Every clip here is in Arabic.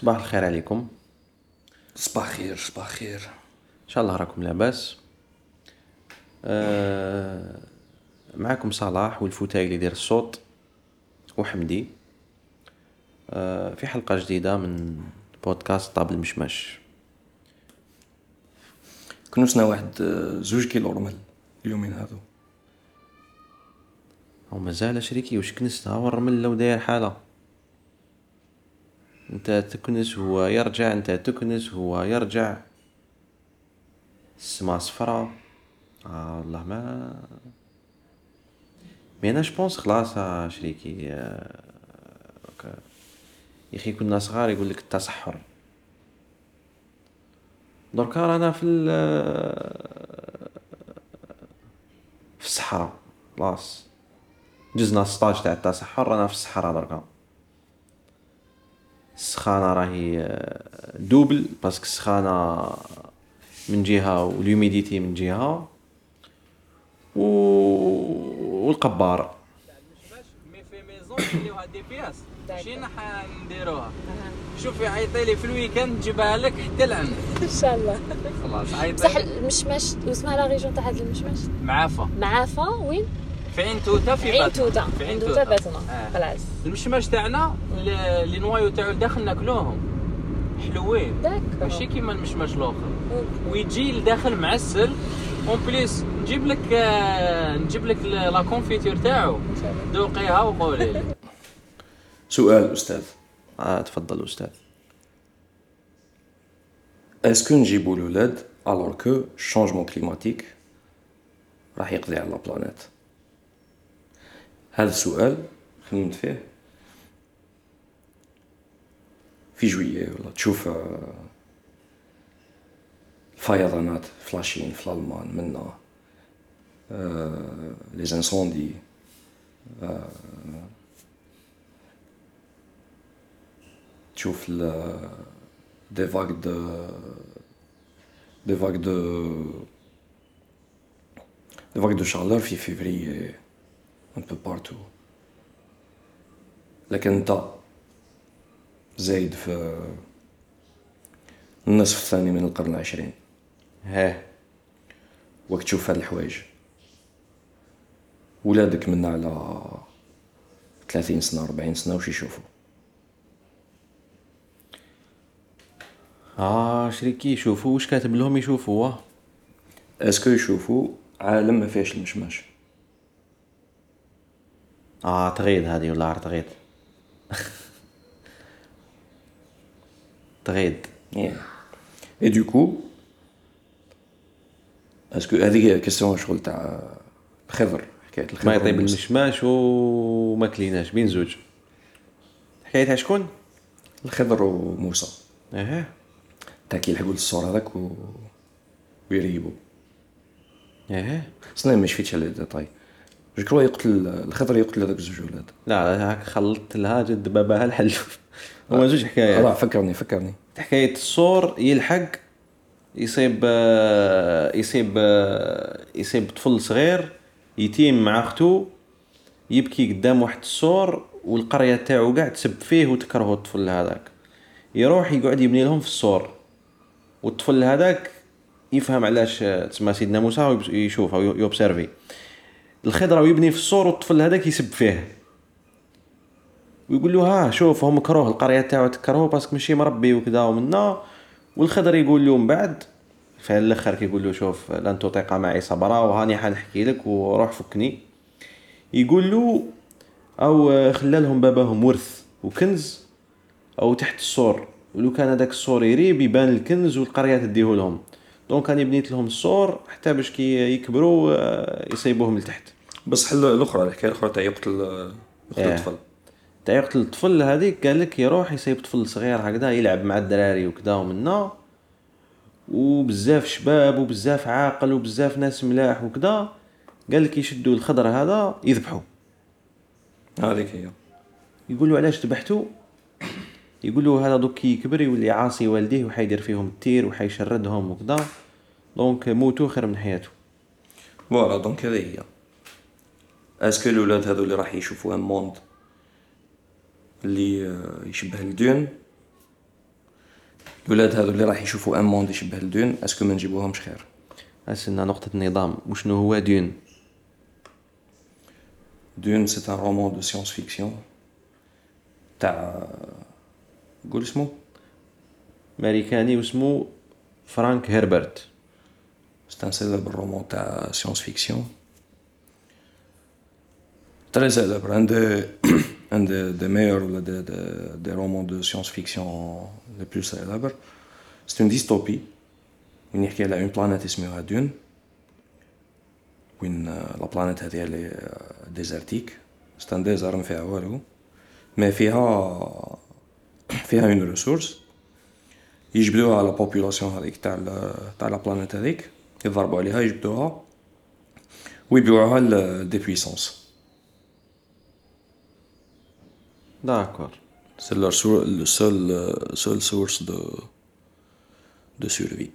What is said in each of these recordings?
صباح الخير عليكم. صباح خير صباح خير. إن شاء الله راكم لاباس. آه معكم صلاح وال fauteuil اللي يدير الصوت وحمدي. آه في حلقة جديدة من بودكاست table المشماش كنوسنا واحد آه، زوج كيلو رمل اليومين هذو أو مازال شريكي واش كنست هاو الرمل لو داير حالة. انت تكنس هو يرجع انت تكنس هو يرجع. السما صفرا. آه والله ما. mais أنا je pense خلاص آه شريكي آه. يا أخي كنا صغار يقول لك التصحر. دركا رانا في ال- في الصحراء. خلاص. جزنا 16 تاع التصحر رانا في الصحراء دركا السخانة راهي آه، double parce que السخانة من جهة وال humidité من جهة و... والغبار نخليوها دي نديروها شوفي عيطي لي في ال week-end نجيبها لك حتى لعندك إن شاء الله. خلاص بصح عيطي لي. المشماش واسمها la région تاع هذا المشماش معافى. معافى وين؟ في عين توته في عين. توته في عين توته باتنا. آه. خلاص. المشماش تاعنا les noyaux تاعو لداخل ناكلوهم. حلوين. ماشي كيما المشماش الآخر. ويجي لداخل معسل. en plus نجيب لك آه، نجيب لك la confiture تاعو. ذوقيها وقولي لي. سؤال أستاذ. آه تفضل أستاذ. est-ce que نجيبو الولاد alors que ال changement climatique راح يقضي على ال planète هذا السؤال خممت فيه في جوية ولا تشوف آه، الفيضانات ف la Chine في l'Allemagne منا les incendies تشوف ال- des vagues de des vagues de des vagues de chaleur في février un peu partout. لكن انت زايد في النصف الثاني من القرن العشرين. ها. وقت تشوف هاد الحوايج. ولادك من على 30 سنة 40 سنة وش يشوفوا؟ آه شريكي يشوفوا. واش كاتب لهم يشوفوا؟ est-ce que يشوفوا عالم ما فيهش المشماش. آه تغيد هذه ولا عرفت تغيد تغيد et du coup est-ce que هذيك question شغل تاع خضر حكاية الخضر ما يطيب. المشماش وما كليناش بين زوج. حكاية تاع شكون؟ الخضر وموسى. آه تاع كي يلحقوا الصور هذاك و... ويريبوا. آه صنع ما شفتش على الديتاي جو كرو يقتل الخضر يقتل هذاك الزوج ولاد لا هاك خلطت لها جد باباها الحل هما زوج حكايات راه فكرني فكرني. حكاية الصور يلحق يصيب آه، يصيب آه، يصيب طفل صغير يتيم مع اختو يبكي قدام واحد السور والقرية تاعو قاع تسب فيه وتكرهه الطفل هذاك. يروح يقعد يبني لهم في السور. والطفل هذاك يفهم علاش آه، تسمى سيدنا موسى ويبس- يشوفها وي observer الخضر ويبني في السور والطفل هذاك يسب فيه. ويقول له ها شوف هم كروه القرية تاعو تكرهوه parce que ماشي مربي وكذا ومنا. والخضر يقول له من بعد؟ في الآخر كيقول له شوف لن تطيق معي صبرا وهاني حنحكي لك وروح فكني. يقول له أو خلى لهم باباهم ورث وكنز أو تحت السور ولو كان هذاك السور يريب يبان الكنز والقرية تديه لهم donc أنا بنيت لهم السور حتى باش كي يكبروا آه، يصيبوهم لتحت. بصح ال- الأخرى الحكاية الأخرى تاع يقتل يقتل. الطفل. تاع يقتل الطفل هذيك قال لك يروح يصيب طفل صغير هكذا يلعب مع الدراري وكذا ومنا. وبزاف شباب وبزاف عاقل وبزاف ناس ملاح وكذا قال لك يشدوا الخضر هذا يذبحوا. هذيك هي. يقولوا علاش ذبحتوا؟ يقولوا هذا دوك يكبر يولي عاصي والديه وحيدير فيهم التير وحيشردهم وكذا. donc موتوا خير من حياته. voilà donc هذه هي. est-ce que الاولاد هذو اللي راح يشوفوا un monde اللي يشبه ل Dune الولاد هذو اللي راح يشوفوا un monde يشبه ل Dune est-ce que ما نجيبوهمش خير استنى نقطة النظام وشنو هو Dune Dune c'est un roman de science-fiction تاع قول اسمه امريكاني واسمو فرانك هيربرت C'est un célèbre roman de science-fiction. Très célèbre, un des, un des, des meilleurs ou des, des, des romans de science-fiction les plus célèbres. C'est une dystopie. وين يحكي على اون بلانيت اسمها دون وين لا بلانيت هذه اللي ديزرتيك سي ان ديزار ما فيها والو مي فيها فيها اون ريسورس يجبدوها la population هذيك تاع ال- تاع la planète هذيك يضربوا عليها يجبدوها ويبيعوها ل des puissances d'accord c'est leur seule seule source de de survie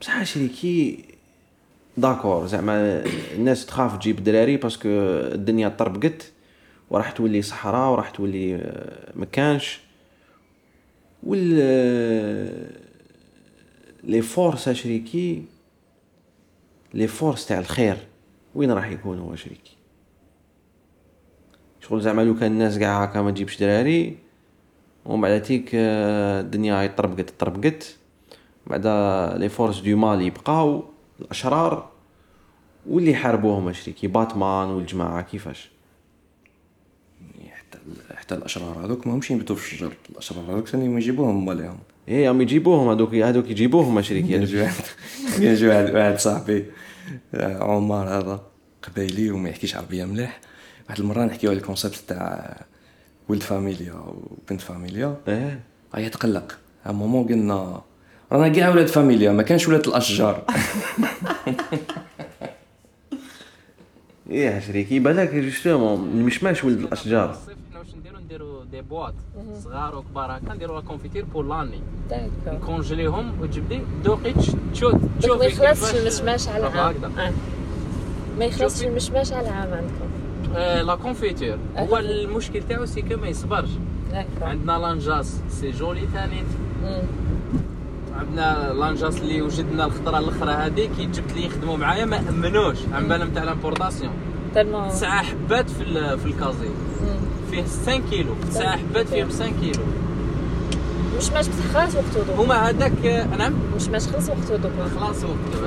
بصح شريكي d'accord زعما الناس تخاف تجيب دراري parce que الدنيا طربقت وراح تولي صحراء وراح تولي آه، مكانش وال les forces شريكي les forces تاع الخير وين راح يكون هو شريكي شغل زعما لو كان الناس قاع هكا ما تجيبش دراري ومن بعد تيك آه، الدنيا طربقت. طربقت بعدا les forces du mal يبقاو الأشرار واللي يحاربوهم شريكي باتمان والجماعة كيفاش؟ حتى حتى الأشرار هذوك ما همش ينبتوا في الشجر. الأشرار هذوك ثاني ما يجيبوهم مالهم. إيه هم يجيبوهم هذوك هذوك يجيبوهم شريكي كاين هذوك جي واحد كاين جي واحد واحد صاحبي آه، عمر هذا قبايلي وما يحكيش عربية مليح. واحد المرة نحكيو على ال concept تاع ولد فاميليا وبنت فاميليا. إيه. هيا يتقلق à un moment قلنا رانا كاع ولاد فاميليا ما كانش ولاد الأشجار. إيه شريكي بالك جوستومون المشماش ولد الأشجار. واش نديرو نديرو دي بواط. صغار وكبار هكا نديرو لا كونفيتير بور لاني نكونجليهم وتجبدي دوقي تش- تشوت تشوفي ما يخلصش المشماش على هكا عام هكذا. آه. ما يخلصش. المشماش على عام عندكم لا كونفيتير هو. المشكل تاعو سي كو ما يصبرش عندنا لانجاس سي جولي ثاني. عندنا لانجاس اللي وجدنا الخضره الاخرى هذيك كي جبت لي يخدموا معايا ما امنوش عم بالهم تاع لامبورطاسيون تسعة حبات في في ال casier. فيه 5 كيلو تسعة حبات فيهم 5 كيلو مشماش بصح خلاص وقتو دوك هما هذاك نعم مشماش خلص وقتو دوك خلاص وقت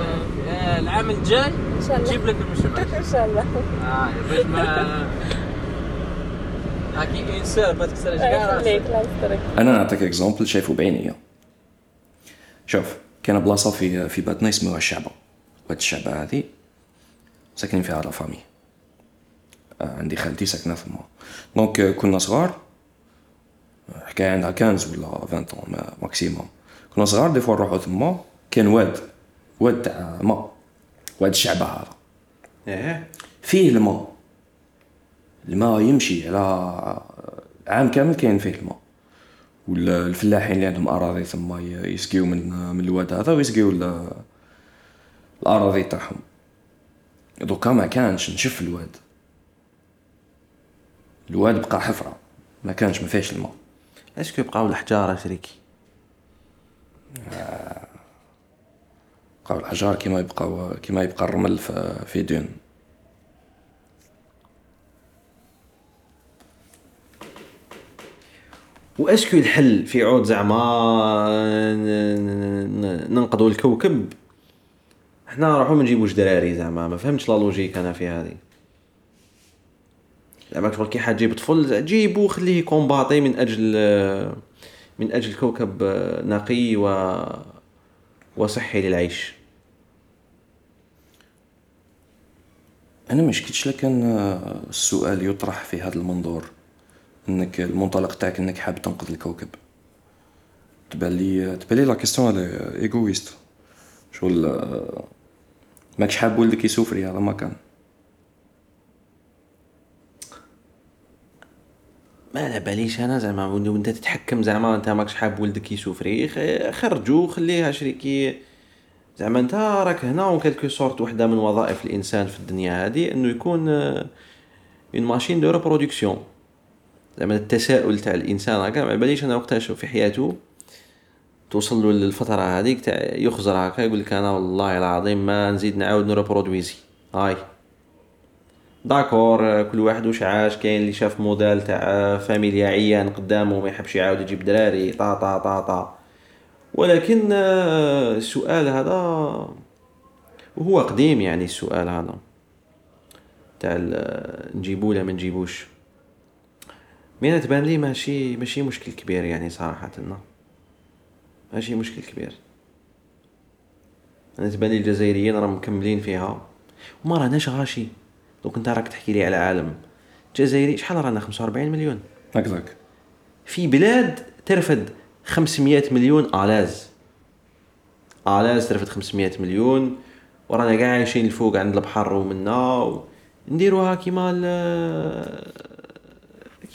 آه، العام الجاي إن شاء الله. نجيب لك المشماش إن شاء الله. آه باش ما هاكي انسان تكسرش كاع أنا نعطيك exemple شايفه بعينيا شوف كاين بلاصة في في باتنا اسمها الشعبة. وهاد الشعبة هذه ساكنين فيها la famille آه، عندي خالتي ساكنة ثما donc كنا صغار حكاية عندها 15 ولا 20 ما- maximum. كنا صغار des fois نروحو ثما كان واد واد تاع ما واد الشعبه هذا. إيه. فيه الماء. الماء يمشي على عام كامل كاين فيه الماء. والفلاحين اللي عندهم أراضي ثم ي- يسقيو من من الواد هذا ويسقيو ال- الأراضي تاعهم. دوكا ما كانش نشف الواد. الواد بقى حفرة. ما كانش ما فيهش الماء. est-ce que بقاو الحجاره شريكي؟ بقاو الحجار كيما يبقاو كيما يبقى الرمل في Dune و est-ce que الحل في عود زعما ن- ن- ننقذوا الكوكب؟ حنا نروحو ما نجيبوش دراري زعما ما فهمتش la logique أنا في هذه. زعما شغل كي حد جيب طفل جيبو خليه combattre من أجل من أجل كوكب نقي و وصحي للعيش. أنا ما شكيتش آه، السؤال يطرح في هذا المنظور أنك المنطلق تاعك أنك حاب تنقذ الكوكب. تبان لي تبان لي la question égoïste شغل ماكش حاب ولدك ي souffrir هذا ما كان. ما على باليش أنا زعما وإنه انت تتحكم زعما انت ماكش حاب ولدك خ- خرجو خليها شريكي زعما أنت راك هنا en quelque sorte وحدة من وظائف الإنسان في الدنيا هذه إنه يكون une machine de reproduction زعما التساؤل تاع الإنسان هكا ما باليش أنا وقتاش في حياته توصل له للفترة هذيك تاع يخزر هكا يقول لك أنا والله العظيم ما نزيد نعاود ن reproduisi. هاي. d'accord كل واحد واش عاش كاين اللي شاف موديل تاع فاميليا عيان قدامه ما يحبش يعاود يجيب دراري طا طا طا طا. ولكن آه، السؤال هذا وهو قديم يعني السؤال هذا. تاع ال- نجيبو ولا ما نجيبوش. مي أنا تبان لي ماشي ماشي مشكل كبير يعني صراحة. ماشي مشكل كبير. أنا تبان لي الجزائريين راهم مكملين فيها. وما راناش غاشي. دوك انت راك تحكي لي على عالم جزائري شحال رانا؟ 45 مليون. هكذاك في بلاد ترفد 500 مليون آلاز. آلاز ترفد 500 مليون ورانا قاع عايشين الفوق عند البحر ومنا و... نديروها كيما.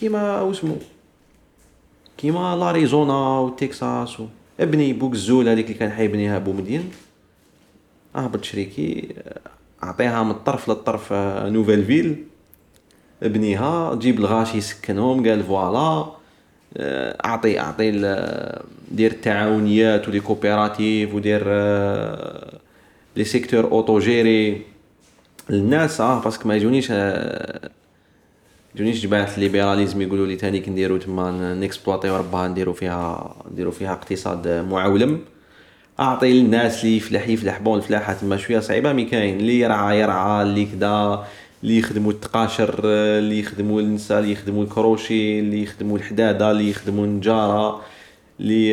كيما واسمو كيما لاريزونا وتكساس و... ابني بوغزول هذيك اللي كان حيبنيها بومدين. أهبط شريكي. أعطيها من الطرف للطرف آه، nouvelle ville. ابنيها جيب الغاشي يسكنهم قال voilà. آه، أعطي أعطي ال- دير التعاونيات و les coopératives ودير آه، les secteurs autogérés الناس آه parce que ما يجونيش آه، يجونيش جماعة ال libéralisme يقولوا لي تاني كنديرو تما n'exploitiw ربها نديرو فيها نديرو فيها اقتصاد معولم. أعطي للناس اللي يفلح يفلح bon الفلاحه تما شوية صعيبة mais كاين اللي يرعى يرعى اللي كدا اللي يخدموا التقاشر اللي يخدموا النساء اللي يخدموا الكروشي اللي يخدموا الحدادة اللي يخدموا النجارة اللي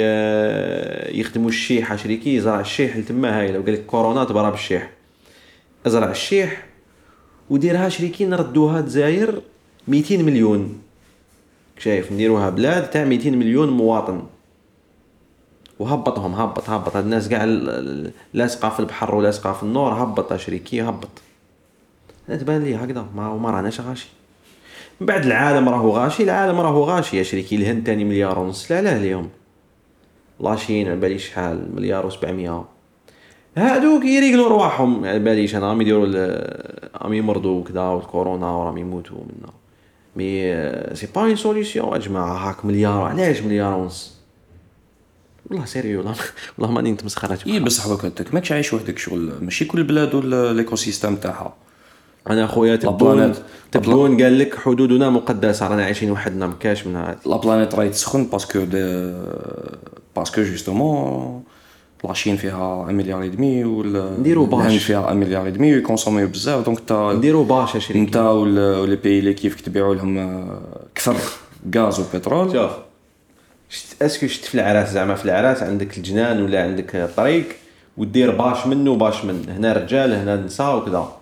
يخدموا الشيحه شريكي يزرع الشيح لتما هاي لو لك كورونا تبرا بالشيح. ازرع الشيح وديرها شريكي نردوها دزاير 200 مليون. شايف؟ نديروها بلاد تاع 200 مليون مواطن. وهبطهم هبط هبط. هاد الناس ال- لاصقه في البحر ولاصقه في النور هبط شريكي هبط تبان لي هكذا ما ما راناش غاشي. من بعد العالم راهو غاشي العالم راهو غاشي يا شريكي. الهند تاني مليار ونص. لا لا اليوم. la Chine على بالي شحال مليار و700 هادوك ي régler وا رواحهم على باليش. أنا راهم يديروا راهم يمرضوا وكذا والكورونا وراهم يموتوا منا mais c'est pas une solution يا جماعة. هاك مليار علاش مليار ونص؟ والله sérieux والله والله ماني نتمسخر اي بصح وقتك ماكش عايش وحدك شغل. ماشي كل بلاد وال écosystème تاعها. أنا خويا تبون. تبون قال لك حدودنا مقدسة رانا عايشين وحدنا مكاش من هذا. la planète راهي تسخن parce que parce que justement la Chine فيها 1 مليار demi وال نديرو باش. فيها 1 مليار demi ي consommer و بزاف. donc تا نديرو باش يا شريكي انت و les pays اللي كيف تبيعوا لهم آه، كثر غاز وبترول شوف. est-ce que شت في العراس؟ زعما في العراس عندك الجنان ولا عندك طريق ودير باش منه وباش من هنا رجال هنا نساء وكذا.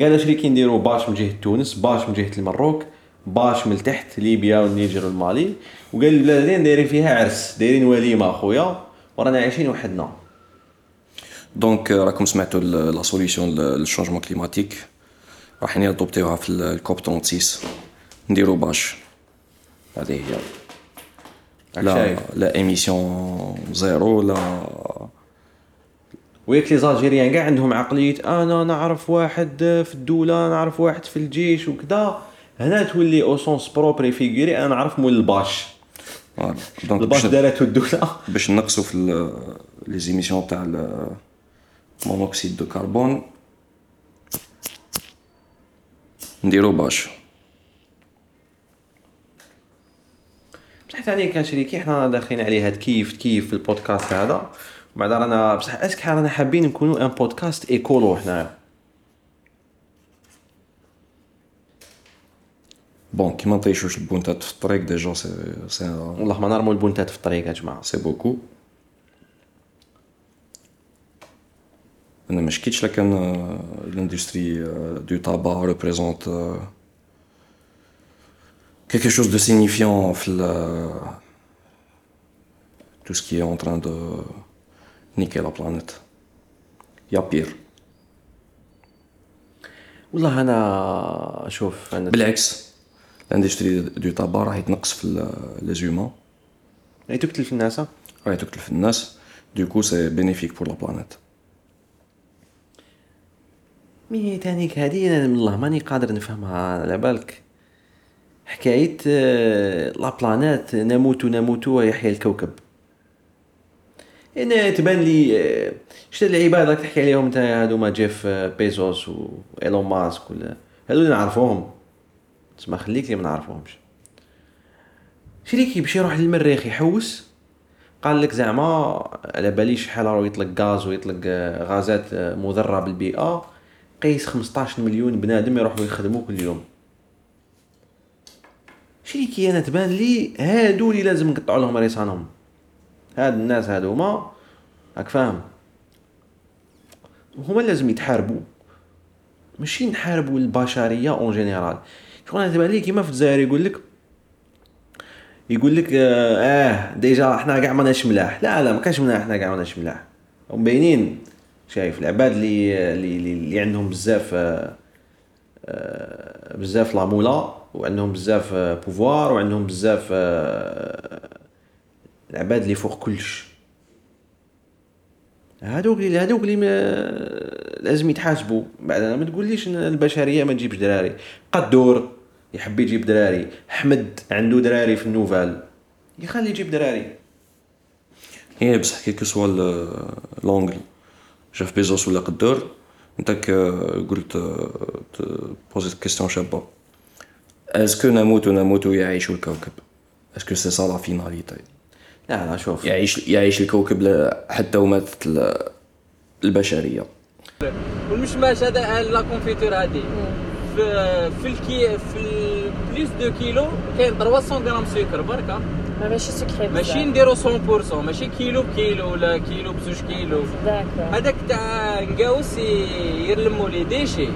قال شريكي نديرو باش من جهة تونس باش من جهة المروك باش من تحت ليبيا والنيجر والمالي. وقال البلادين دايرين فيها عرس دايرين وليمة أخويا ورانا عايشين وحدنا. donc راكم سمعتوا la solution لل changement climatique راح ي adopter وها في ال COP 36 نديرو باش. هذه هي. لا لا émission zéro لا. وياك les Algériens كاع عندهم عقلية أنا نعرف واحد في الدولة نعرف واحد في الجيش وكذا. هنا تولي au sens propre et figuré أنا نعرف مول الباش. donc الباش باش, دارته الدولة. باش نقصوا في les émissions تاع ال- monoxyde de carbone نديرو باش. ثاني كان شريكي حنا داخلين عليه هاد كيف كيف في البودكاست هذا. وبعد رانا بصح est-ce que رانا حابين نكونوا un podcast écolo حنا bon كيما نطيشوش ال bountat في الطريق déjà c'est c'est والله ما نرموا ال bountat في الطريق يا جماعة. c'est beaucoup أنا ما شكيتش لكن l'industrie du tabac représente quelque chose de signifiant في ال tout ce qui est en train de niquer la planète. يا père والله أنا شوف أنا بالعكس l'industrie du tabac راهي تنقص في les humains راهي تقتل في الناس ها؟ راهي تكلف الناس du coup c'est bénéfique pour la planète mais تانيك هادي أنا والله ماني قادر نفهمها على بالك حكاية آه، la planète نموت نموت ويحيا الكوكب. أنا تبان لي آه، شتا العباد راك تحكي عليهم؟ انت هذوما جيف آه، بيزوس وايلون ماسك ولا؟ اللي نعرفوهم. تسمى خليك لي ما نعرفوهمش. شريكي باش يروح للمريخ يحوس؟ قال لك زعما على باليش شحال راه يطلق غاز ويطلق غازات مضره بالبيئة. قيس 15 مليون بنادم يروحوا يخدموا كل يوم. شريكي أنا تبان لي هادو اللي لازم نقطعوا لهم ريسانهم. هاد الناس هادوما راك فاهم. هما لازم يتحاربوا ماشي نحاربوا البشرية en général شغل أنا تبان لي كيما في الجزائر يقول لك يقول لك آه, آه déjà حنا كاع ماناش ملاح. لا لا ما كاش ملاح حنا كاع ماناش ملاح. ومبينين شايف العباد اللي اللي, اللي- عندهم بزاف آه، آه، بزاف la moula. وعندهم بزاف آه، pouvoir وعندهم بزاف آه، العباد اللي فوق كلش. هادوك اللي هادوك اللي لازم يتحاسبوا. بعد أنا ما تقوليش البشرية ما تجيبش دراري. قدور يحب يجيب دراري. حمد عنده دراري في النوفال. يخلي يجيب دراري. هي بصح que ce soit لونجل جيف بيزوس ولا قدور أنت قلت بوزيت question شابة. est-ce que نموت نموت يعيش الكوكب؟ est-ce que c'est ça la finalité لا لا شوف. يعيش يعيش الكوكب حتى وماتت ال- البشريه والمشماش هذا لا كونفيتور هذه. في في الكي في بليس دو كيلو كاين 300 غرام سكر بركه ما ماشي سكري ماشي نديرو 100% ماشي كيلو بكيلو ولا كيلو بزوج كيلو. هذاك تاع نقاوس يرلموا لي ديشي.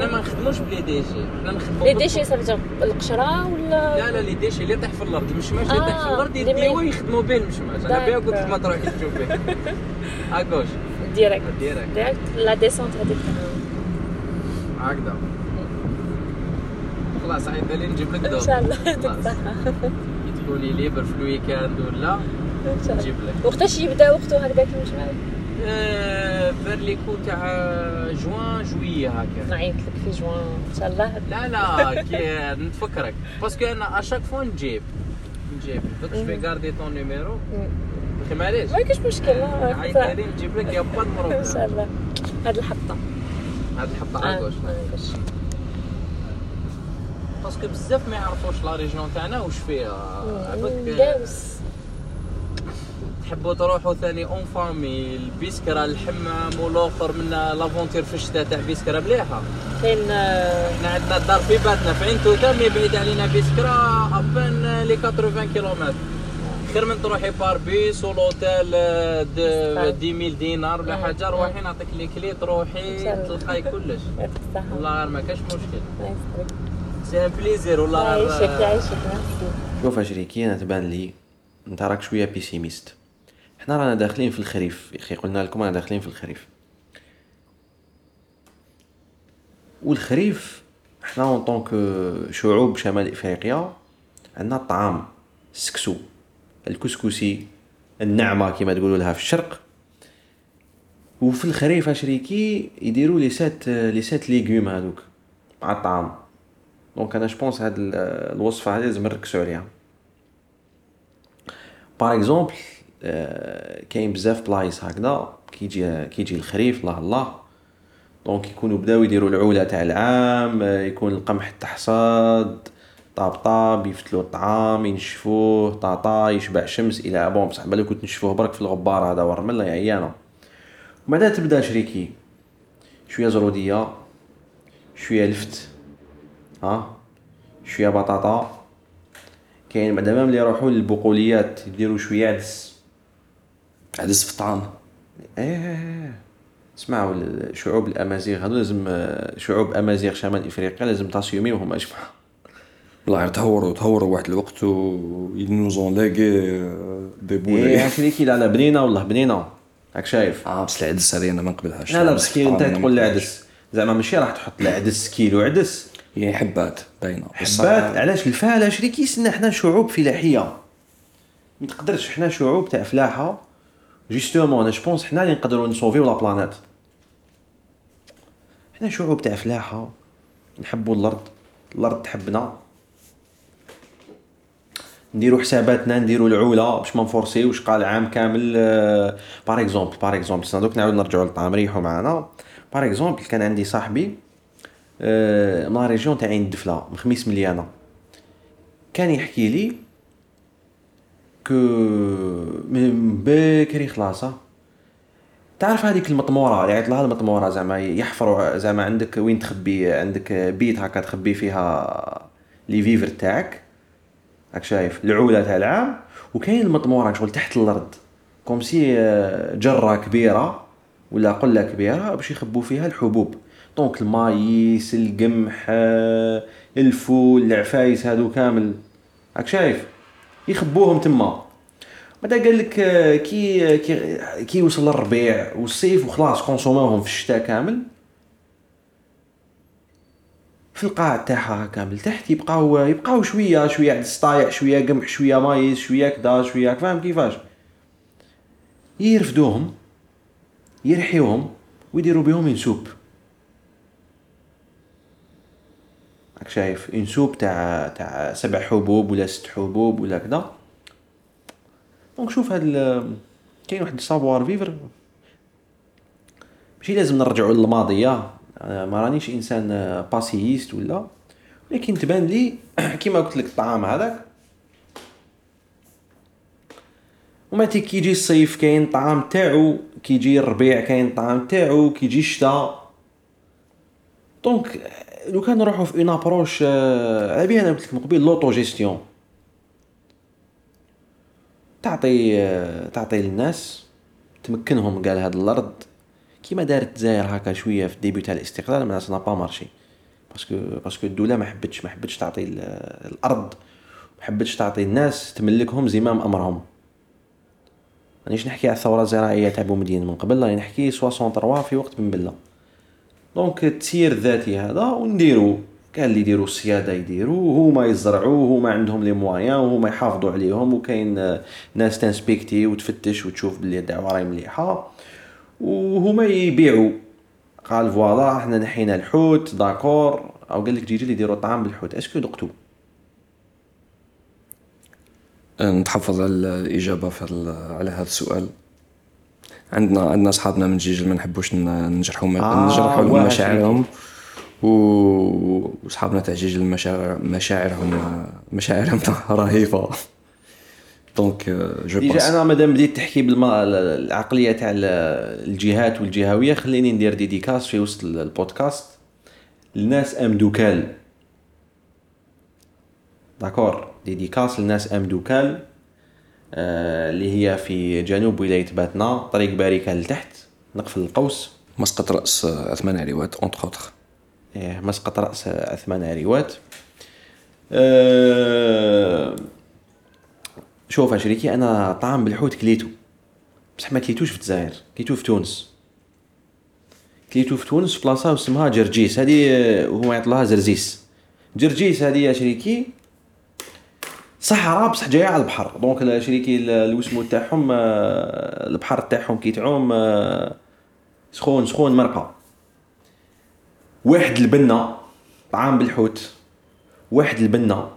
حنا ما نخدموش بلي ديشي حنا نخدموا لي ديشي صافي القشرة ولا؟ لا لا لي ديشي اللي يطيح في الأرض. المشماش اللي آه، يطيح في الأرض اللي يديوه ما- يخدموا به المشماش أنا بها قلت. ما تروحي تشوفيه اكوش direct direct la descente هذيك هكذا. خلاص عيط لي نجيب لك un jour شاء الله. كي تكوني libre في ال week-end ولا؟ إن نجيب لك. وقتاش يبدأ وقته هكذاك المجمع آه، vers les كو تاع جوان جوية هكا. نعيط لك في جوان ان شاء الله لا لا كي نتفكرك. parce que أنا à chaque fois نجيب. نجيب. دوك je vais garder ton numéro معليش. ما كاش مشكل لا، عيط لي نجيب لك y a pas un problème شاء الله هاد الحطة. هاد الحطة آه، على آه، باش. parce que بزاف ما يعرفوش la région تاعنا واش فيها. عباك نقاوس تحبوا تروحوا ثاني en famille البيسكرا الحمام والاخر من لافونتير في الشتاء تاع بيسكرا مليحة. كاين آه، إحنا عندنا الدار في باتنا في عين توتا mais بعيد علينا بيسكرا à peine les 80 كيلومتر. خير من تروحي بار بيس و l'hôtel دو صحيح. 10000 دينار ولا مم. حاجة روحي نعطيك لي كلي تروحي. تلقاي كلش. والله غير ما كاش مشكل. c'est un plaisir والله يعيشك غير. يعيشك شوف اشريكي أنا تبان لي أنت راك شوية pessimiste حنا رانا داخلين في الخريف أخي قلنا لكم رانا داخلين في الخريف. والخريف حنا en tant que شعوب شمال إفريقيا عندنا الطعام السكسو الكسكسي النعمة كما تقولوا لها في الشرق. وفي الخريف أشريكي يديروا les sept les sept légumes هذوك مع الطعام. donc أنا je pense هاد ال- الوصفة هذه لازم نركزوا عليها par exemple كاين بزاف بلايص هكذا كيجي كيجي الخريف الله الله. donc يكونوا بداو يديروا العولة تاع العام يكون القمح تحصاد طاب طاب يفتلوا الطعام ينشفوه طاطا يشبع شمس il est bon. بصح بالك كنت نشفوه برك في الغبار هذا ورمله يا عيانه وبعدها تبدا شريكي. شوية زرودية شوية لفت ها؟ شوية بطاطا. كاين بعدا même اللي يروحوا للبقوليات يديروا شوية عدس. عدس في الطعام. إيه اسمعوا الشعوب الأمازيغ هذو لازم آه، شعوب أمازيغ شمال إفريقيا لازم تاسيوميوهم اجمع والله تهوروا تهوروا واحد الوقت و ينوزون لاقي دي إيه بولي شريكي لا لا بنينة والله بنينة. راك شايف؟ آه بس العدس هذه أنا ما نقبلهاش. لا لا بس كي أنت تقول لي. عدس زعما ماشي راح تحط العدس كيلو عدس. هي حبات باينة. حبات؟ علاش الفاله شريكي سنا حنا شعوب فلاحيه ما تقدرش حنا شعوب تاع فلاحة. justement أنا je pense حنا اللي نقدروا نصوفيو la planète حنا شعوب تاع فلاحه نحبوا الأرض الأرض تحبنا نديرو حساباتنا نديرو العوله باش ما نفورسيوش قال عام كامل par exemple par exemple دوك نعاود نرجعو للطعام ريحو معانا par exemple كان عندي صاحبي من la région تاع عين الدفله من خميس مليانه كان يحكي لي que من بكري خلاص تعرف هذيك المطمورة اللي عيط لها المطمورة زعما يحفروا زعما عندك وين تخبي عندك بيت هكا تخبي فيها les vivres تاعك. راك شايف العولة تاع العام. وكاين المطمورة شغل تحت الأرض. comme si آه، جرة كبيرة ولا قلة كبيرة باش يخبوا فيها الحبوب. donc ال maïs القمح آه، الفول العفايس هادو كامل. راك شايف؟ يخبوهم تما. بعدا قال لك آه، كي كي كي يوصل الربيع والصيف وخلاص كونسوموهم في الشتاء كامل في القاع تاعها كامل تحت يبقاو يبقاو شوية شوية عند السطايع شوية قمح شوية maïs شوية كدا شوية فاهم كيفاش؟ يرفدوهم يرحيوهم ويديروا بهم une soupe راك شايف une soupe تاع تاع سبع حبوب ولا ست حبوب ولا كدا. donc شوف هاد كاين واحد ال savoir vivre ماشي لازم نرجعوا للماضيه أنا ما رانيش إنسان passéiste ولا. ولكن تبان لي كيما قلت لك الطعام هذاك. وما تي كي يجي الصيف كاين طعام تاعو كي يجي الربيع كاين طعام تاعو كي يجي الشتاء. donc لو كان نروحو في une approche بالي أنا قلت لك من قبيل l'autogestion تعطي آه، تعطي للناس تمكنهم قال هاد الأرض. كيما دارت الجزائر هكا شوية في ال début تاع الاستقلال mais ça n'a pas marché parce que parce que الدولة ما حبتش ما حبتش تعطي ال- الأرض. ما حبتش تعطي الناس تملكهم زمام أمرهم. مانيش نحكي على الثورة الزراعية تاع بومدين. من قبل راني نحكي 63 في وقت بن بلة. donc التسيير الذاتي هذا ونديرو. كان اللي يديروا السيادة يديروا هما يزرعوا هما عندهم les moyens وهما يحافظوا عليهم وكاين ناس ت inspecter وتفتش وتشوف بلي الدعوة راهي مليحة. وهما يبيعوا قال voilà إحنا نحينا الحوت d'accord. أو قال لك جيجل اللي يديروا الطعام بالحوت. est-ce que دقتو؟ نتحفظ على الإجابة في على هذا السؤال. عندنا عندنا اصحابنا من جيجل ما نحبوش نجرحوا آه، نجرحوا لهم مشاعرهم. و وصحابنا تاع جيجل مشاعر مشاعرهم مشاعرهم رهيبة. donc je déjà أنا مادام بديت تحكي بالعقليه تاع ال- الجهات والجهوية خليني ندير dédicace في وسط ال- البودكاست. لناس أم دوكال. d'accord dédicace لناس أم دوكال. اللي هي في جنوب ولاية باتنا طريق بريكة لتحت نقفل القوس مسقط رأس عثمان عريوات entre autres إيه، مسقط رأس عثمان عريوات أه شوف شريكي أنا طعام بالحوت كليتو. بصح ما كليتوش في الجزائر كليتو في تونس. كليتو في تونس في بلاصة اسمها جرجيس. هذه آه، هو يعيطولها زرزيس جرجيس هذه يا شريكي صحراء بصح جاية على البحر. donc شريكي ال- الوسمو تاعهم آه، البحر تاعهم كي تعوم آه، سخون سخون مرقه واحد البنة طعام بالحوت واحد البنة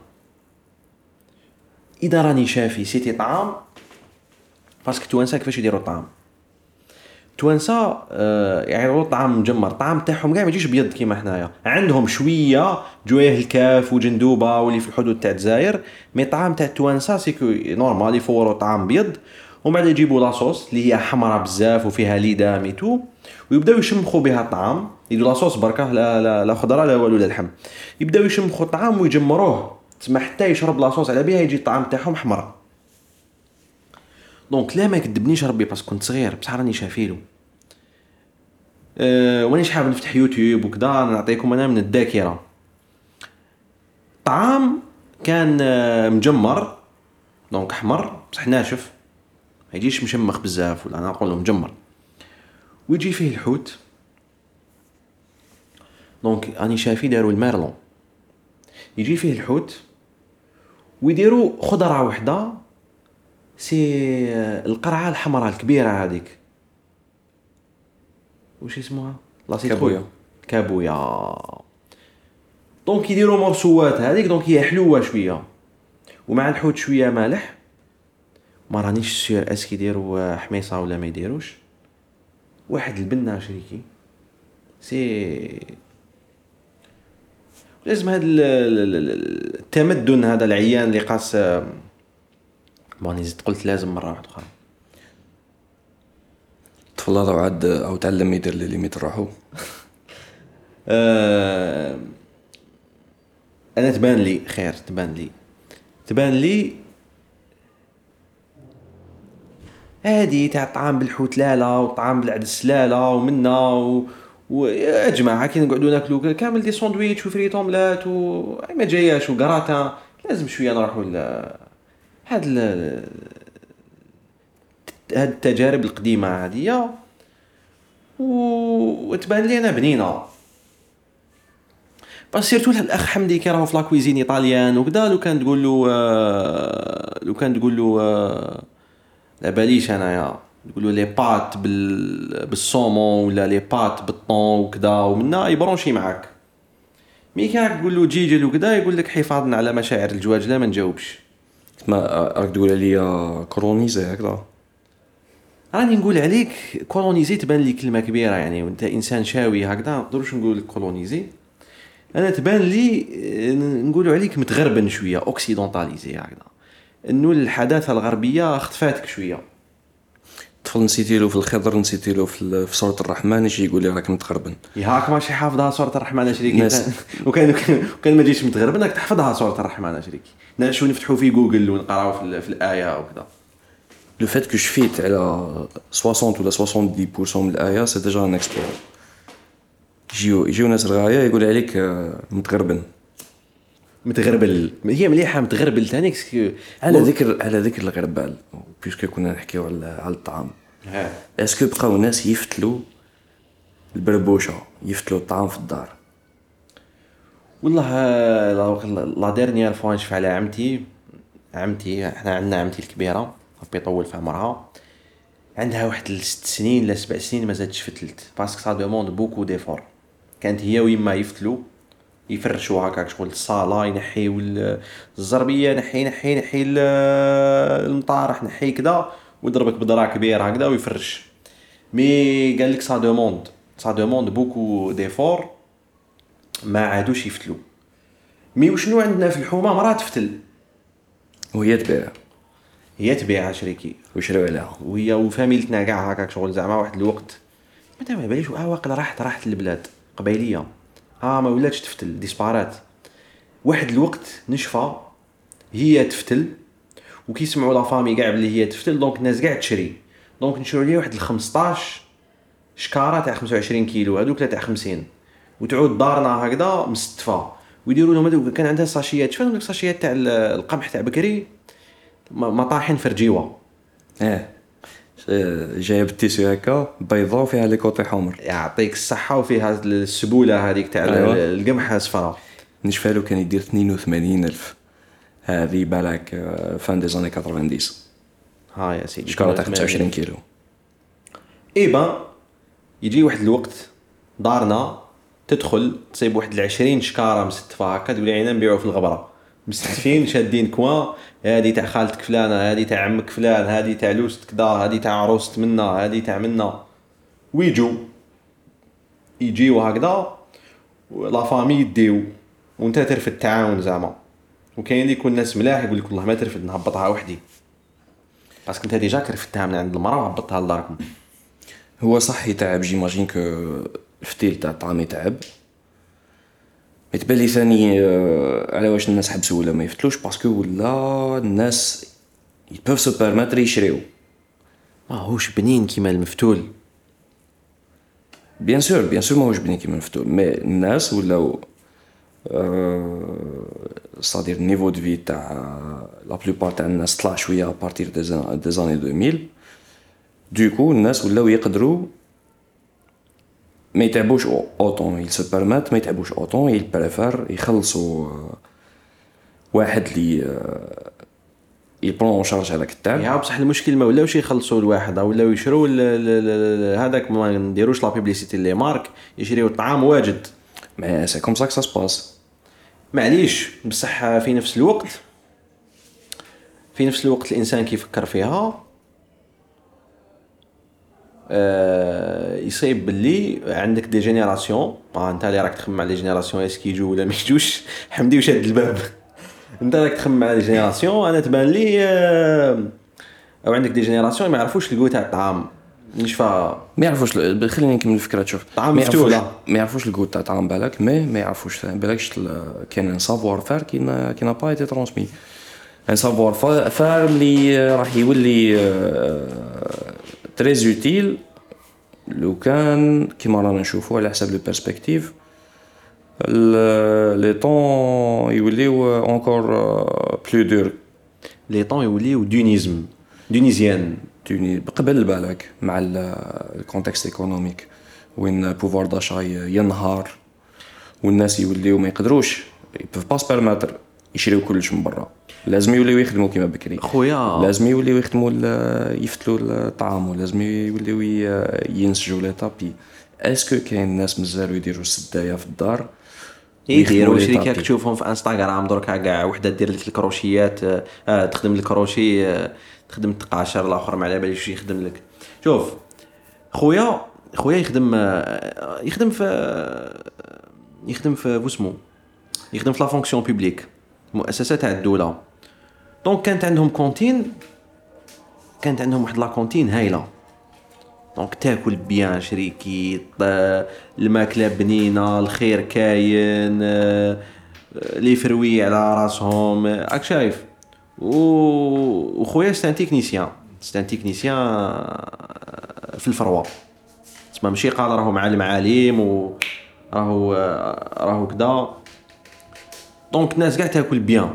إذا راني شافي c'était طعام parce que التوانسة كيفاش يديروا الطعام. التوانسة آه يديروا الطعام مجمر. الطعام تاعهم كاع ما يجيش بيض كيما حنايا عندهم شوية جيهة الكاف وجندوبة واللي في الحدود تاع الجزائر mais الطعام تاع التوانسة c'est que normal يفوروا طعام بيض. ومن بعد يجيبوا la sauce اللي هي حمراء بزاف وفيها ليدام tout ويبداو يشمخوا بها الطعام. يديروا la sauce بركة لا لا لا خضرة لا والو لا لحم. يبداو يشمخوا الطعام ويجمروه. تسمى حتى يشرب la sauce على بها يجي الطعام تاعهم حمر donc لا ما كدبنيش ربي parce que كنت صغير بصح راني شافيلو. أه وانيش حاب نفتح يوتيوب وكذا نعطيكم أنا من الذاكرة. طعام كان آه، مجمر donc أحمر بصح ناشف. ما يجيش مشمخ بزاف ولا أنا نقول مجمر. ويجي فيه الحوت. donc راني شافي داروا ال merlan يجي فيه الحوت. ويديروا خضرة وحدة. c'est آه، القرعة الحمراء الكبيرة هذيك. وش اسمها؟ لا. كابويا. كابويا. donc يديروا مورسوات هذيك donc هي حلوة شوية. ومع الحوت شوية مالح. ما رانيش sûr est-ce que يديروا حميصة ولا ما يديروش. واحد البنه شريكي. c'est لازم هذا ال- ال- ال- التمدن هذا العيان اللي قاس بوني زدت قلت لازم مرة واحدة أخرى الطفل هذا عاد أو تعلم يدير les limites روحو آه، أنا تبان لي خير تبان لي. تبان لي هادي تاع الطعام بالحوت لالا والطعام بالعدس لالا ومنا و... و... يا جماعة كي نقعدوا ناكلوا كامل des sandwichs و frites omelette و ما جاياش وكراتان لازم شوية نروحوا ل هاد ال... هاد التجارب القديمة هادية. وتبان لي أنا بنينه بس surtout الأخ حمدي كي راهو في la cuisine italienne وكذا لو كان تقول له آه، لو كان تقول له آه، لا باليش أنايا. تقول له les pâtes بال بال saumon ولا les pâtes بال thon وكذا ومنا ي brancher معاك. mais كي راك تقول له جيجل وكذا يقول لك حفاظا على مشاعر الجواجلة ما نجاوبش. ما راك تقول لي colonisé هكذا؟ راني نقول عليك colonisé تبان لي كلمة كبيرة يعني وأنت إنسان شاوي هكذا ما نقدروش نقول لك colonisé أنا تبان لي آه، نقولوا عليك متغربن شوية occidentalisé هكذا. إنه الحداثة الغربية خطفاتك شوية. طفل نسيتي له في الخضر نسيتي له في سورة الرحمن يجي يقول لي راك متغربن. ياك ماشي حافظها سورة الرحمن أشريكي. وكان وكان, ما جيش متغرب انك تحفظها سورة الرحمن أشريكي. نعيشوا نفتحوا في جوجل ونقراو في, في الآية وكذا لو فات كو شفيت على 60 ولا 70% من الايه سي ديجا ان اكسبلور يجيو يجيو ناس الغايه يقول عليك متغربن متغربل. هي مليحة متغربل ثاني كسكو- على ذكر على ذكر الغربال بيسكو كنا نحكيو على على الطعام. est-ce que بقاو ناس يفتلوا البربوشة يفتلوا الطعام في الدار. والله la- dernière fois نشوف على عمتي. عمتي إحنا عندنا عمتي الكبيرة ربي يطول في عمرها. عندها واحد الست سنين لا سبع سنين ما زادتش فتلت. parce que ça demande beaucoup d'efforts كانت هي ويما يفتلوا يفرشوا هكاك شغل الصالة ينحيو ال- الزربية ينحي ينحي ال- المطارح نحي كذا ويضربك بضرع كبير هكذا ويفرش. mais قال لك ça demande ça demande beaucoup d'efforts ما عادوش يفتلوا mais وشنو عندنا في الحومة؟ مراه تفتل. وهي تبيع. هي تبيعها شريكي. ويشريو عليها. وهي وفاميلتنا كاع هكاك شغل زعما واحد الوقت. ما باليش آه واقيلا راحت راحت البلاد قبيلية. آه ما ولاتش تفتل ديسبارات واحد الوقت نشفى هي تفتل وكيسمعوا la famille كاع بلي هي تفتل donc الناس كاع تشري. donc نشرو ليه واحد ال 15 شكارة تاع 25 كيلو هذوك تاع 50 وتعود دارنا هكذا مستفى. ويديروا لهم هذوك كان عندها ساشيات شفت هذوك الساشيات تاع ال- القمح تاع بكري مطاحن فرجيوه آه آه، جاية بال tissu هكا بيضاء وفيها les côtés حمر. يعطيك الصحة وفيها السبولة هذيك تاع أيوة. القمحة صفراء نشفى له كان يدير 82 ألف. هذه بالك آه، fin des années 90 ها يا سيدي. شكاره تاع 25 كيلو. ايبا يجي واحد الوقت دارنا تدخل تصيب واحد العشرين شكارة مستفة هكا تقول عينا نبيعو في الغبرة. مستفين شادين quoi هادي تاع خالتك فلانة هادي تاع عمك فلان هادي تاع لوست كدا هادي تاع عروست منا هادي تاع منا. ويجو. يجيو هكذا la famille يديو. وانت ترفد التعاون زعما. وكاين اللي يكون ناس ملاح يقول لك والله ما ترفد نهبطها وحدي. parce que انت déjà كرفتها من عند المرأة وهبطتها لداركم. هو صح يتعب j'imagine que الفتيل تاع الطعام يتعب mais تبان لي ثاني على واش الناس حبسوا ولا ما يفتلوش parce que ولا الناس ils peuvent se permettre يشريو ماهوش بنين كيما المفتول bien sûr bien sûr ماهوش بنين كيما الفتول mais الناس ولاو c'est-à-dire ال niveau de vie تاع la plupart تاع الناس طلع شوية à partir des années 2000 du coup الناس ولاو يقدروا ما يتعبوش autant ils se permettent ما يتعبوش autant ils préfèrent يخلصوا آه، واحد آه، ils prennent en charge هذاك التعب. يا بصح المشكل ما ولاوش يخلصوا الواحد ولاو ال- هذاك ما نديروش la publicité les marques يشريو الطعام واجد. mais c'est comme ça que ça se passe معليش بصح في نفس الوقت في نفس الوقت الإنسان كيفكر فيها يصيب باللي عندك des générations. آه انت اللي راك تخمم على les générations est-ce que يجوا ولا ما يجوش حمدي وشاد الباب. انت راك تخمم على les générations أنا تبان لي آه أو عندك des générations ما يعرفوش ال goût تاع الطعام. نشفى. ما يعرفوش خليني نكمل الفكرة تشوف طعام ما مفتوح،. ما يعرفوش ال goût تاع طعام بالك mais ما يعرفوش. بالكش ال- كاين un savoir-faire qui qui n'a pas été transmis un savoir fa- faire اللي راح يولي très utile لو كان كيما رانا نشوفو على حسب les perspectives لي طون يوليو اونكور بلو دور لي طون يوليو دونيزم دونيزيان قبل بالك مع ال- الكونتكست ايكونوميك وين بوفوار داشا ينهار والناس يوليو ما يقدروش يبوف با سبيرماتر يشريو كلش من برا لازم يوليو يخدموا كيما بكري. خويا. لازم يوليو يخدموا يفتلوا الطعام ولازم يوليو ينسجوا les tapis. est-ce que كاين ناس مازالوا يديروا السداية في الدار؟ يديروا شركات؟ تشوفهم في انستغرام دركا كاع وحدة دير لك الكروشيات آه، آه تخدم الكروشي آه تخدم التقاشر الآخر ما على باليش واش يخدم لك؟ شوف خويا خويا يخدم آه، يخدم في يخدم في واسمو يخدم في la fonction publique مؤسسة تاع الدولة. donc كانت عندهم cantine كانت عندهم واحد la cantine هايله donc تاكل bien شريكي الماكله بنينه الخير كاين les fruits على راسهم راك شايف و وخويا c'est un technicien c'est un technicien آه، في ال froid تسمى ماشي قال راهو مع المعالم و راهو راهو كدا donc الناس كاع تاكل bien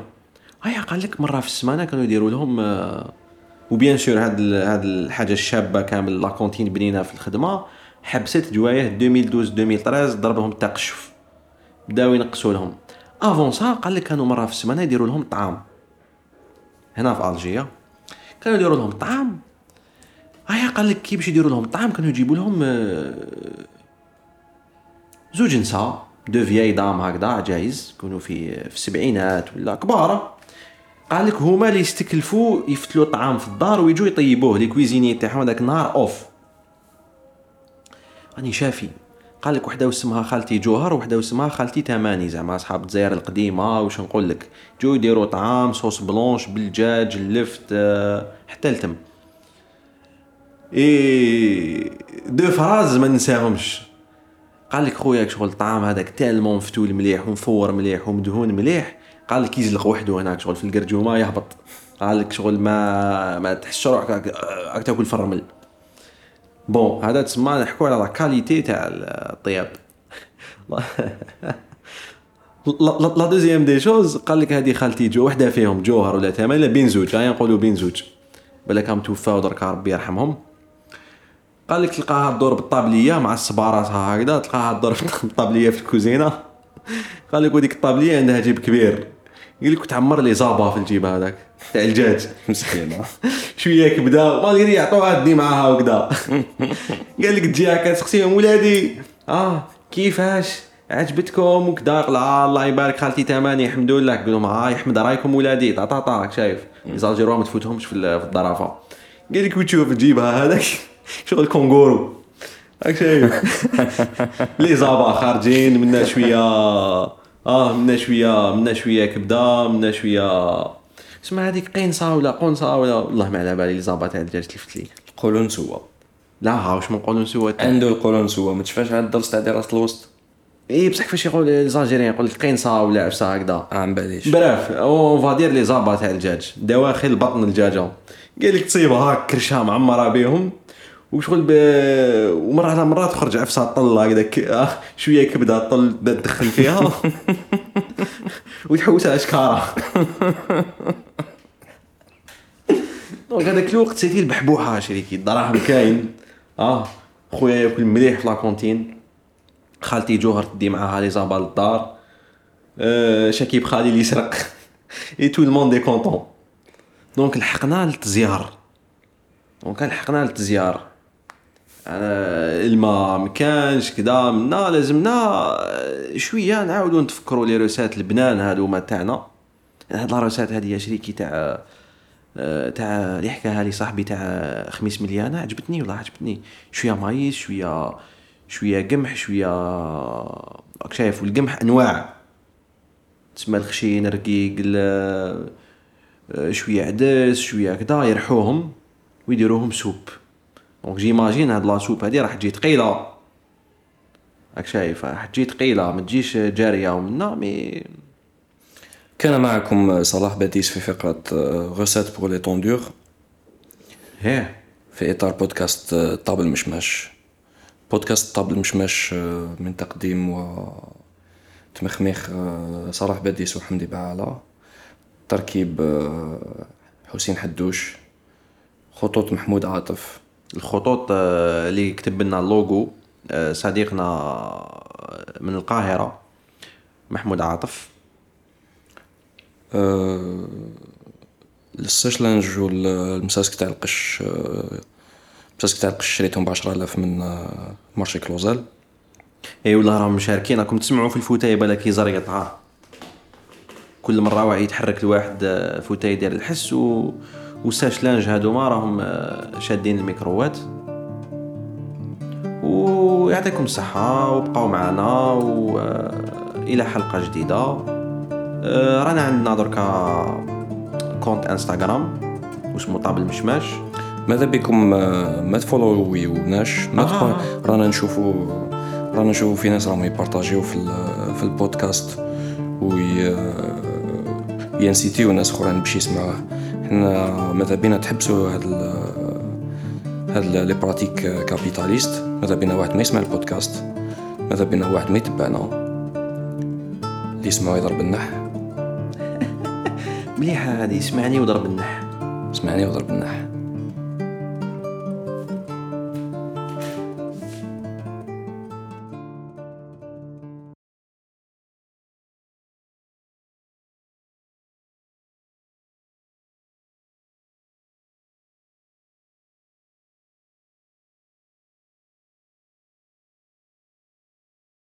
هيا قال لك مرة في السمانة كانوا يديروا لهم آه، و bien sûr هاد هاد الحاجة الشابة كامل la cantine بنينة في الخدمة حبست جوايه 2012 2013 ضربهم التقشف بداو ينقصوا لهم. avant ça قال لك كانوا مرة في السمانة يديروا لهم طعام. هنا في الجيا كانوا يديروا لهم طعام. هيا قال لك كي باش يديروا لهم طعام كانوا يجيبوا لهم آه، زوج نساء deux vieilles dames هكذا عجايز يكونوا في في السبعينات ولا كبار. قال لك هما اللي يستكلفوا يفتلوا الطعام في الدار ويجوا يطيبوه les cuisiniers تاعهم هذاك النهار اوف راني شافي. قال لك وحده واسمها خالتي جوهر وحده واسمها خالتي تماني زعما أصحاب الجزائر القديمة. واش نقول لك؟ جو يديروا طعام sauce blanche بالدجاج اللفت آه، حتى التم. et deux phrases ما ننساهمش قال لك خويا شغل الطعام هذاك تالمون مفتول مليح ومفور مليح ومدهون مليح. قال لك يزلق وحده هناك شغل في القرجومة يهبط. قال لك شغل ما ما تحسش روحك راك تاكل في الرمل. bon هذا تسمى نحكوا على qualité تاع الطياب. la deuxième des choses قال لك هذه خالتي جو وحدة فيهم جوهر ولا تمام بين زوج هيا نقولوا بين زوج بالك هم توفاو دركا ربي يرحمهم. قال لك تلقاها تدور بالطابلية مع الصبارات هكذا تلقاها تدور بالطابلية في الكوزينة. قال لك وديك الطابلية عندها جيب كبير. قال لك تعمر لي زابا في الجيب هذاك. تاع الدجاج مسكينة. شوية كبده ما يعطوها تدي معاها وكذا قال لك تجي هكا تسقسيهم ولادي آه كيفاش؟ عجبتكم؟ وكذا قلع الله يبارك خالتي تماني الحمد لله. قول لهم ها يحمد رايكم ولادي طا طا طا شايف. يزالجيروها ما تفوتهمش في الظرافة. قال لك وتشوف تجيبها هذاك. شغل كونغورو. راك شايف. لي زابا خارجين منا شوية. آه منا شوية منا شوية كبدة منا شوية اسمها هذيك قينصه ولا قنصه ولا والله ما على بالي لي زابا تاع الدجاج تلفت لي قولون سوا. لا ها واش نقولوا نسوا عنده القولون سوا. ما تشفاش على الدرس تاع دراسة الوسط؟ إي بصح كيفاش يقول لي زالجيريان يقول لك قينصه ولا عفسة هكذا. آه ما باليش. براف اون فادير لي زابا تاع الدجاج دواخل بطن الدجاجه قال لك تصيبها هاك كرشها معمره بهم وشغل ب... ومرة على مرات تخرج عفسة طل هكذاك آه، شوية كبدة طل تدخل فيها. وتحوسها اشكاره donc هذاك الوقت c'était البحبوحة شريكي الدراهم كاين. آه خويا ياكل مليح في la cantine خالتي جوهر تدي معاها les abats للدار آه، شكيب خالي اللي يسرق et tout le monde est content donc لحقنا للتزيار. donc لحقنا للتزيار. أنا الماء مكانش كدا منا لازمنا آه، شوية نعاودو نتفكروا les recettes البنان هادو ما تاعنا. هاد la recette هادي يا شريكي تاع آه، تاع اللي حكاها لي صاحبي تاع خميس مليانة عجبتني والله عجبتني. شوية maïs شوية شوية قمح شوية راك شايف والقمح أنواع. تسمى الخشين الرقيق ال- آه، شوية عدس شوية كدا يرحوهم ويديروهم soupe. donc j'imagine هاد la soupe هادي راح تجي ثقيلة راك شايف راح تجي ثقيلة ما تجيش جارية ومنا مي كان معكم صلاح باديس في فقرة recette pour l'entendeur هيه في إطار بودكاست آه، طابل مشماش بودكاست طابل مشماش آه، من تقديم و تمخميخ آه، صلاح باديس وحمدي بعالة. تركيب حسين حدوش. خطوط محمود عاطف. الخطوط آه، اللي كتب لنا اللوغو آه، صديقنا آه، من القاهرة محمود عاطف. آه، ال sèche-linge والمساسك تاع القش المساسك تاع القش شريتهم بعشرة آلاف من marché Clauzel إي والله راهم مشاركين راكم تسمعوا في ال fauteuil بالك يزر يقطعه كل مرة واحد يتحرك لواحد آه، fauteuil يدير الحس و و sèche-linge هادوما راهم آه، شادين الميكروات ويعطيكم الصحة وبقاو معنا وإلى حلقة جديدة. آه، رانا عندنا دركا compte إنستغرام واسمه طابل مشماش ماذا بكم آه، ما تفولويوناش ما آه. رانا نشوفوا رانا نشوفوا في ناس راهم يبارطاجيو في في البودكاست. وينسيتيو ناس أخرين باش يسمعوه. حنا ماذا بينا تحبسوا هاد ال- هاد les pratiques capitalistes؟ ماذا بينا واحد ما يسمع البودكاست؟ ماذا بينا واحد ما يتبعنا؟ اللي يسمعوا يضرب النح. مليحة هذه اسمعني وضرب النح. اسمعني وضرب النح.